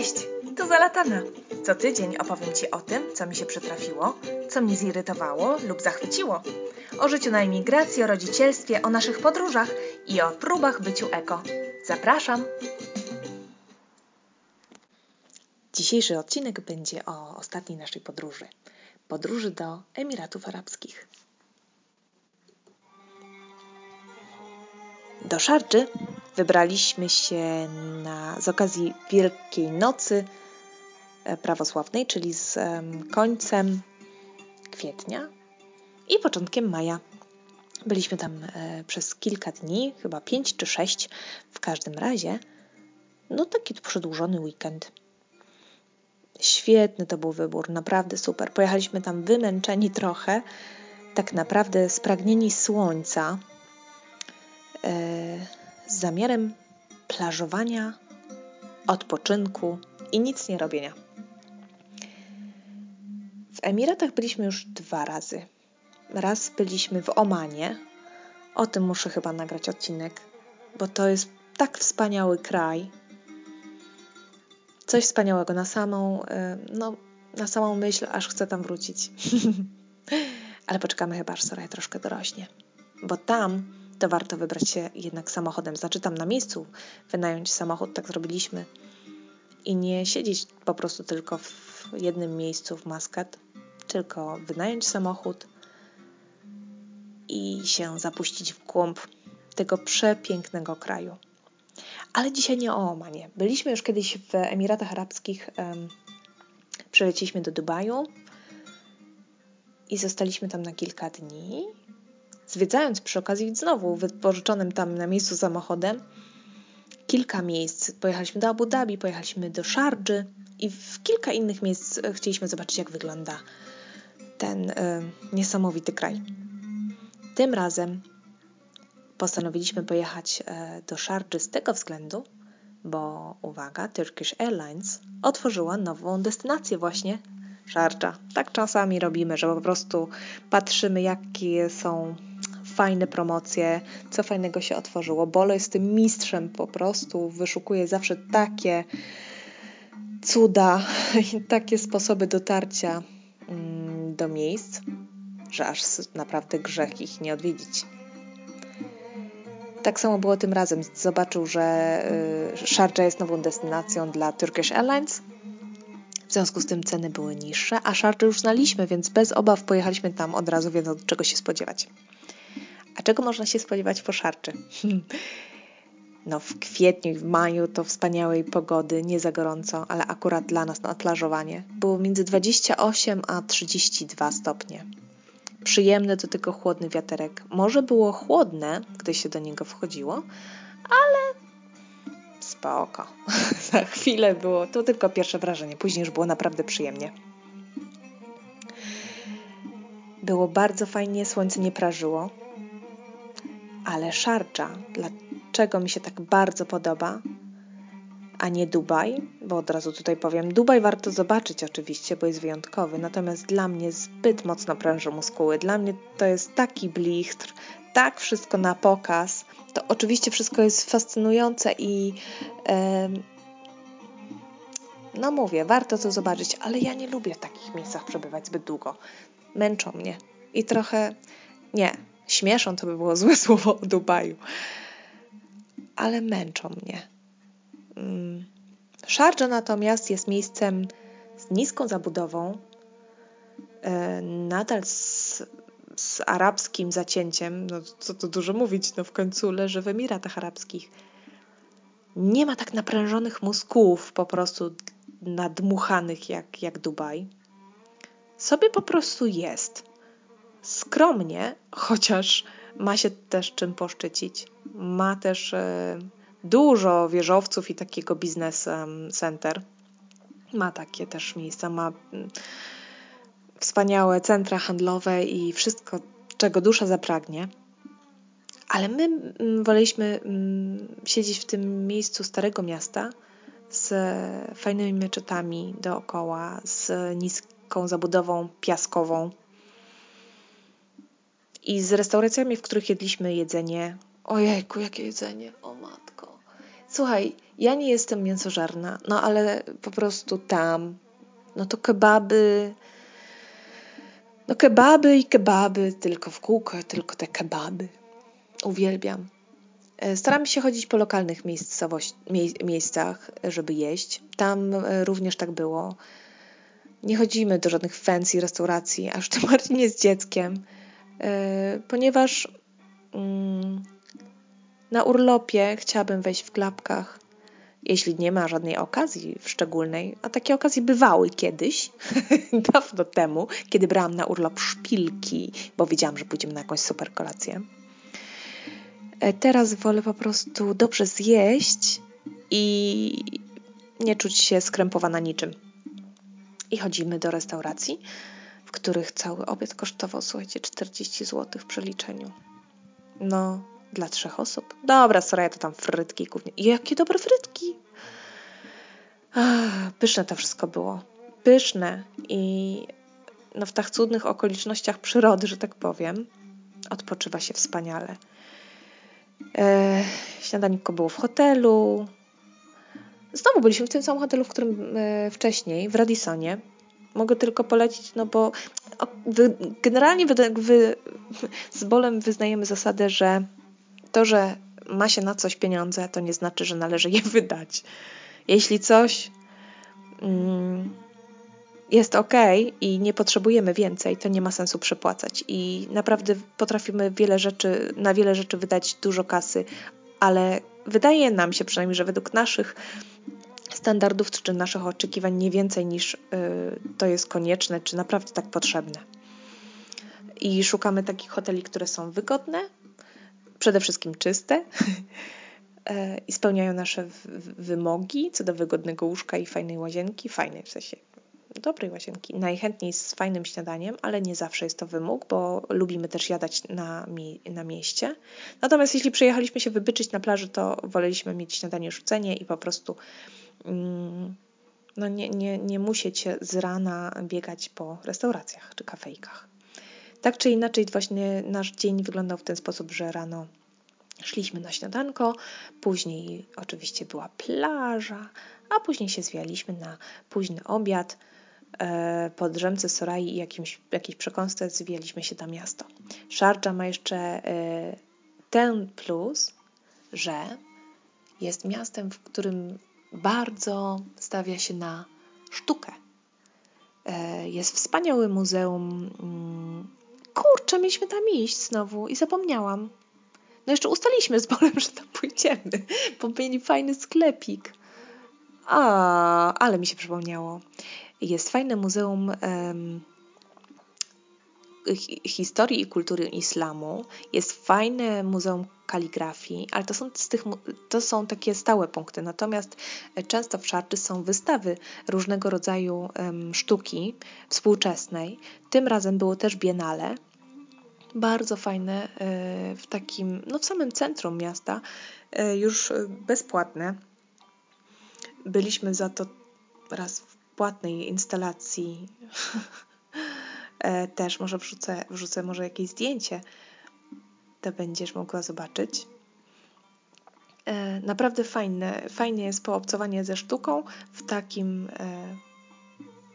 Cześć, tu Zalatana. Co tydzień opowiem Ci o tym, co mi się przytrafiło, co mnie zirytowało lub zachwyciło. O życiu na emigracji, o rodzicielstwie, o naszych podróżach i o próbach byciu eko. Zapraszam! Dzisiejszy odcinek będzie o ostatniej naszej podróży. Podróży do Emiratów Arabskich. Do Szardży wybraliśmy się na, z okazji Wielkiej Nocy e, Prawosławnej, czyli z końcem kwietnia i początkiem maja. Byliśmy tam e, przez kilka dni, chyba pięć czy sześć w każdym razie. No taki przedłużony weekend. Świetny to był wybór, naprawdę super. Pojechaliśmy tam wymęczeni trochę, tak naprawdę spragnieni słońca, e, z zamiarem plażowania, odpoczynku i nic nie robienia. W Emiratach byliśmy już dwa razy. Raz byliśmy w Omanie. O tym muszę chyba nagrać odcinek, bo to jest tak wspaniały kraj. Coś wspaniałego na samą, e, no, na samą myśl, aż chcę tam wrócić. Ale poczekamy chyba, aż Soraya troszkę dorośnie. Bo tam to warto wybrać się jednak samochodem. Znaczy tam na miejscu wynająć samochód, tak zrobiliśmy. I nie siedzieć po prostu tylko w jednym miejscu w Maskat, tylko wynająć samochód i się zapuścić w głąb tego przepięknego kraju. Ale dzisiaj nie o Omanie. Byliśmy już kiedyś w Emiratach Arabskich. Um, do Dubaju i zostaliśmy tam na kilka dni zwiedzając przy okazji znowu wypożyczonym tam na miejscu samochodem kilka miejsc. Pojechaliśmy do Abu Dhabi, pojechaliśmy do Szardży i w kilka innych miejsc chcieliśmy zobaczyć, jak wygląda ten y, niesamowity kraj. Tym razem postanowiliśmy pojechać y, do Szardży z tego względu, bo uwaga, Turkish Airlines otworzyła nową destynację właśnie Szardża. Tak czasami robimy, że po prostu patrzymy, jakie są fajne promocje, co fajnego się otworzyło. Bolo jest tym mistrzem po prostu, wyszukuje zawsze takie cuda i takie sposoby dotarcia mm, do miejsc, że aż naprawdę grzech ich nie odwiedzić. Tak samo było tym razem. Zobaczył, że y, Sharjah jest nową destynacją dla Turkish Airlines. W związku z tym ceny były niższe, a Sharjah już znaliśmy, więc bez obaw pojechaliśmy tam od razu, wiedząc czego się spodziewać. A czego można się spodziewać po szarczy? No, w kwietniu i w maju to wspaniałej pogody, nie za gorąco, ale akurat dla nas na plażowanie. Było między 28 a 32 stopnie. Przyjemny to tylko chłodny wiaterek. Może było chłodne, gdy się do niego wchodziło, ale spoko. za chwilę było, to tylko pierwsze wrażenie, później już było naprawdę przyjemnie. Było bardzo fajnie, słońce nie prażyło ale Szarcza, dlaczego mi się tak bardzo podoba, a nie Dubaj, bo od razu tutaj powiem, Dubaj warto zobaczyć oczywiście, bo jest wyjątkowy, natomiast dla mnie zbyt mocno pręży muskuły. Dla mnie to jest taki blichtr, tak wszystko na pokaz. To oczywiście wszystko jest fascynujące i no mówię, warto to zobaczyć, ale ja nie lubię w takich miejscach przebywać zbyt długo. Męczą mnie i trochę nie, Śmieszą to by było złe słowo o Dubaju. Ale męczą mnie. Mm. Sharjah natomiast jest miejscem z niską zabudową, e, nadal z, z arabskim zacięciem, no co tu dużo mówić, no w końcu leży w Emiratach Arabskich. Nie ma tak naprężonych mózgów po prostu nadmuchanych jak, jak Dubaj. Sobie po prostu jest skromnie, chociaż ma się też czym poszczycić. Ma też e, dużo wieżowców i takiego biznes center. Ma takie też miejsca, ma mm, wspaniałe centra handlowe i wszystko, czego dusza zapragnie. Ale my mm, woleliśmy mm, siedzieć w tym miejscu Starego Miasta z fajnymi meczetami dookoła, z niską zabudową piaskową i z restauracjami, w których jedliśmy jedzenie. Ojejku, jakie jedzenie, o matko. Słuchaj, ja nie jestem mięsożarna, no ale po prostu tam, no to kebaby, no kebaby i kebaby, tylko w kółko, tylko te kebaby. Uwielbiam. E, staram się chodzić po lokalnych miejscach, żeby jeść. Tam e, również tak było. Nie chodzimy do żadnych fancy restauracji, aż tym bardziej nie z dzieckiem, ponieważ mm, na urlopie chciałabym wejść w klapkach, jeśli nie ma żadnej okazji szczególnej, a takie okazje bywały kiedyś, dawno temu, kiedy brałam na urlop szpilki, bo wiedziałam, że pójdziemy na jakąś super kolację. E, teraz wolę po prostu dobrze zjeść i nie czuć się skrępowana niczym. I chodzimy do restauracji, których cały obiad kosztował, słuchajcie, 40 zł w przeliczeniu. No, dla trzech osób. Dobra, sorry, to tam frytki głównie. Jakie dobre frytki! Ach, pyszne to wszystko było. Pyszne i no, w tak cudnych okolicznościach przyrody, że tak powiem, odpoczywa się wspaniale. E, śniadanko było w hotelu. Znowu byliśmy w tym samym hotelu, w którym e, wcześniej, w Radisonie. Mogę tylko polecić, no bo generalnie wy, wy, z bolem wyznajemy zasadę, że to, że ma się na coś pieniądze, to nie znaczy, że należy je wydać. Jeśli coś mm, jest ok i nie potrzebujemy więcej, to nie ma sensu przepłacać. I naprawdę potrafimy wiele rzeczy, na wiele rzeczy wydać dużo kasy, ale wydaje nam się przynajmniej, że według naszych standardów czy naszych oczekiwań nie więcej niż y, to jest konieczne, czy naprawdę tak potrzebne. I szukamy takich hoteli, które są wygodne, przede wszystkim czyste e, i spełniają nasze wymogi co do wygodnego łóżka i fajnej łazienki, fajnej w sensie dobrej łazienki, najchętniej z fajnym śniadaniem, ale nie zawsze jest to wymóg, bo lubimy też jadać na, na mieście. Natomiast jeśli przyjechaliśmy się wybyczyć na plaży, to woleliśmy mieć śniadanie rzucenie i po prostu no nie, nie, nie musieć z rana biegać po restauracjach czy kafejkach. Tak czy inaczej, właśnie nasz dzień wyglądał w ten sposób, że rano szliśmy na śniadanko, później oczywiście była plaża, a później się zwijaliśmy na późny obiad. E, po drzemce Sorai i jakimś, jakiejś przekąsce zwijaliśmy się na miasto. Sharjah ma jeszcze e, ten plus, że jest miastem, w którym bardzo stawia się na sztukę. E, jest wspaniałe muzeum mm, kurczę, mieliśmy tam iść znowu i zapomniałam. No jeszcze ustaliśmy z Bolem, że tam pójdziemy, bo mieli fajny sklepik. A, ale mi się przypomniało. Jest fajne muzeum um, historii i kultury islamu. Jest fajne muzeum kaligrafii, ale to są, z tych, to są takie stałe punkty. Natomiast często w Szarczy są wystawy różnego rodzaju um, sztuki współczesnej. Tym razem było też biennale, bardzo fajne e, w takim, no w samym centrum miasta, e, już bezpłatne. Byliśmy za to raz w płatnej instalacji. E, też może wrzucę, wrzucę może jakieś zdjęcie, to będziesz mogła zobaczyć. Naprawdę fajne, fajnie jest poobcowanie ze sztuką w takim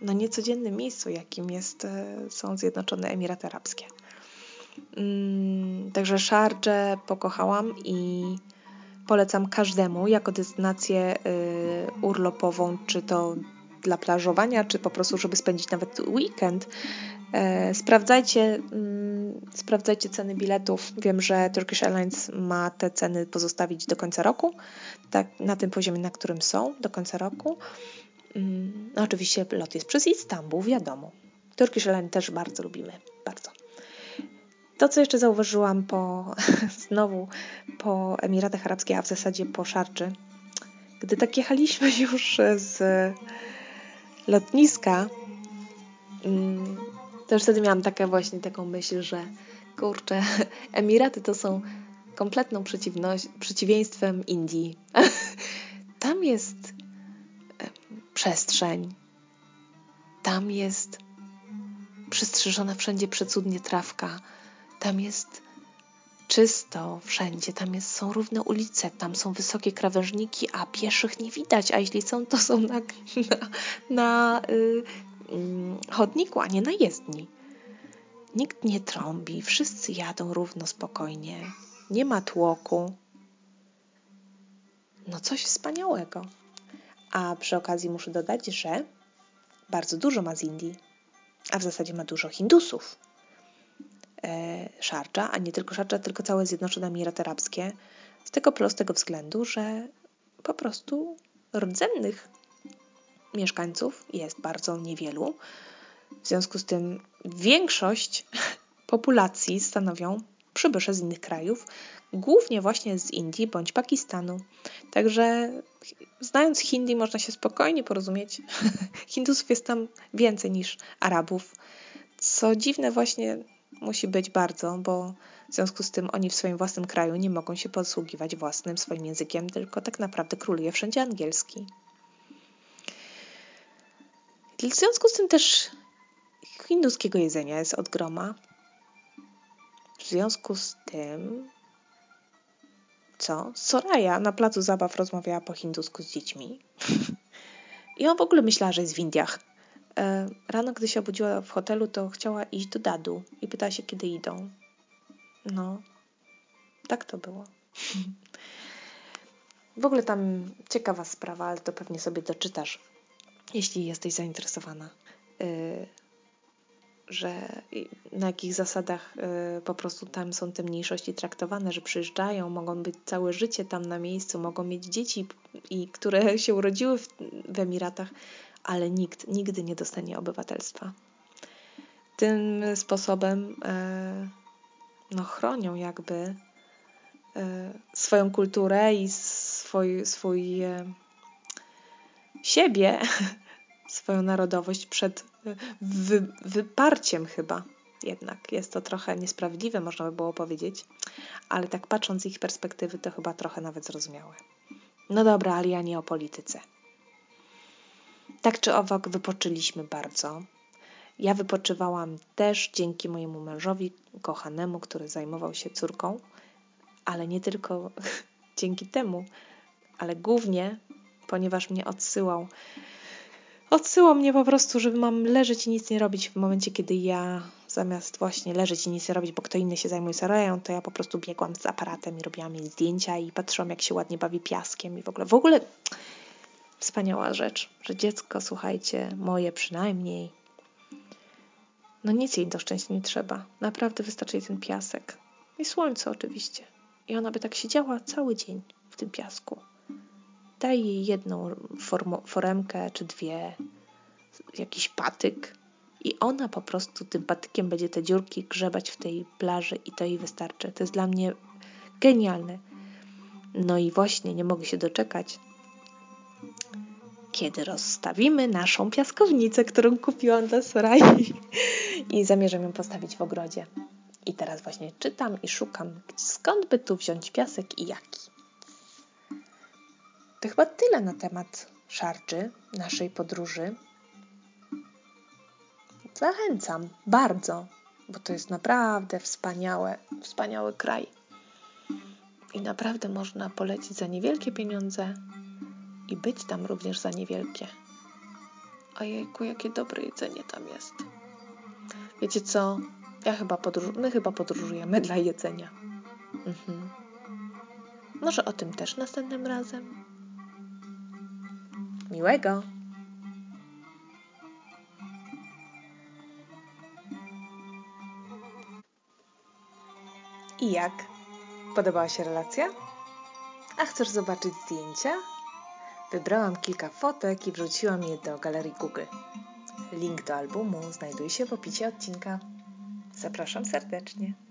no niecodziennym miejscu, jakim jest, są Zjednoczone Emiraty Arabskie. Mm, także Sharjah pokochałam i polecam każdemu jako destynację y, urlopową, czy to dla plażowania, czy po prostu, żeby spędzić nawet weekend. E, sprawdzajcie, mm, sprawdzajcie ceny biletów. Wiem, że Turkish Airlines ma te ceny pozostawić do końca roku, tak na tym poziomie, na którym są do końca roku. Mm, no, oczywiście lot jest przez Istanbul, wiadomo. Turkish Airlines też bardzo lubimy, bardzo. To, co jeszcze zauważyłam po, znowu po Emiratach Arabskich, a w zasadzie po Szarczy, gdy tak jechaliśmy już z lotniska, już wtedy miałam taką właśnie taką myśl, że kurczę, Emiraty to są kompletną przeciwieństwem Indii. Tam jest przestrzeń, tam jest przystrzyżona wszędzie przecudnie trawka, tam jest czysto wszędzie, tam jest, są równe ulice, tam są wysokie krawężniki, a pieszych nie widać, a jeśli są, to są na, na, na y, chodniku, a nie na jezdni. Nikt nie trąbi, wszyscy jadą równo spokojnie, nie ma tłoku. No coś wspaniałego. A przy okazji muszę dodać, że bardzo dużo ma z Indii, a w zasadzie ma dużo Hindusów. E, Szarcza, a nie tylko Szarcza, tylko całe Zjednoczone Emiraty Arabskie, z tego prostego względu, że po prostu rdzennych mieszkańców jest bardzo niewielu. W związku z tym większość populacji stanowią przybysze z innych krajów, głównie właśnie z Indii bądź Pakistanu. Także znając hindi można się spokojnie porozumieć. Hindusów jest tam więcej niż Arabów. Co dziwne właśnie musi być bardzo, bo w związku z tym oni w swoim własnym kraju nie mogą się posługiwać własnym swoim językiem, tylko tak naprawdę króluje wszędzie angielski. W związku z tym też hinduskiego jedzenia jest od groma. W związku z tym, co? Soraya na placu zabaw rozmawiała po hindusku z dziećmi. I on w ogóle myślała, że jest w Indiach. E, rano, gdy się obudziła w hotelu, to chciała iść do dadu i pytała się, kiedy idą. No, tak to było. W ogóle tam ciekawa sprawa, ale to pewnie sobie doczytasz, jeśli jesteś zainteresowana. Y, że na jakich zasadach y, po prostu tam są te mniejszości traktowane, że przyjeżdżają, mogą być całe życie tam na miejscu, mogą mieć dzieci, i które się urodziły w, w Emiratach, ale nikt nigdy nie dostanie obywatelstwa. Tym sposobem e, no, chronią jakby e, swoją kulturę i swój, swój e, siebie, swoją narodowość przed wy, wyparciem chyba. Jednak jest to trochę niesprawiedliwe, można by było powiedzieć, ale tak patrząc z ich perspektywy, to chyba trochę nawet zrozumiałe. No dobra, ale ja nie o polityce. Tak czy owak wypoczęliśmy bardzo. Ja wypoczywałam też dzięki mojemu mężowi kochanemu, który zajmował się córką, ale nie tylko dzięki temu, ale głównie, ponieważ mnie odsyłał. Odsyłał mnie po prostu, żeby mam leżeć i nic nie robić w momencie, kiedy ja zamiast właśnie leżeć i nic nie robić, bo kto inny się zajmuje sarają, to ja po prostu biegłam z aparatem i robiłam jej zdjęcia i patrzyłam, jak się ładnie bawi piaskiem i w ogóle. W ogóle Wspaniała rzecz, że dziecko, słuchajcie, moje przynajmniej, no nic jej do szczęścia nie trzeba. Naprawdę wystarczy jej ten piasek. I słońce oczywiście. I ona by tak siedziała cały dzień w tym piasku. Daj jej jedną foremkę czy dwie, jakiś patyk i ona po prostu tym patykiem będzie te dziurki grzebać w tej plaży i to jej wystarczy. To jest dla mnie genialne. No i właśnie nie mogę się doczekać, kiedy rozstawimy naszą piaskownicę, którą kupiłam dla Sorai i zamierzam ją postawić w ogrodzie. I teraz właśnie czytam i szukam, skąd by tu wziąć piasek i jaki. To chyba tyle na temat szarczy, naszej podróży. Zachęcam bardzo, bo to jest naprawdę wspaniałe, wspaniały kraj. I naprawdę można polecić za niewielkie pieniądze i być tam również za niewielkie. Ojejku, jakie dobre jedzenie tam jest. Wiecie co? Ja chyba podróż... My chyba podróżujemy dla jedzenia. Mhm. Może o tym też następnym razem. Miłego! I jak? Podobała się relacja? A chcesz zobaczyć zdjęcia? Wybrałam kilka fotek i wrzuciłam je do galerii Google. Link do albumu znajduje się w opisie odcinka. Zapraszam serdecznie.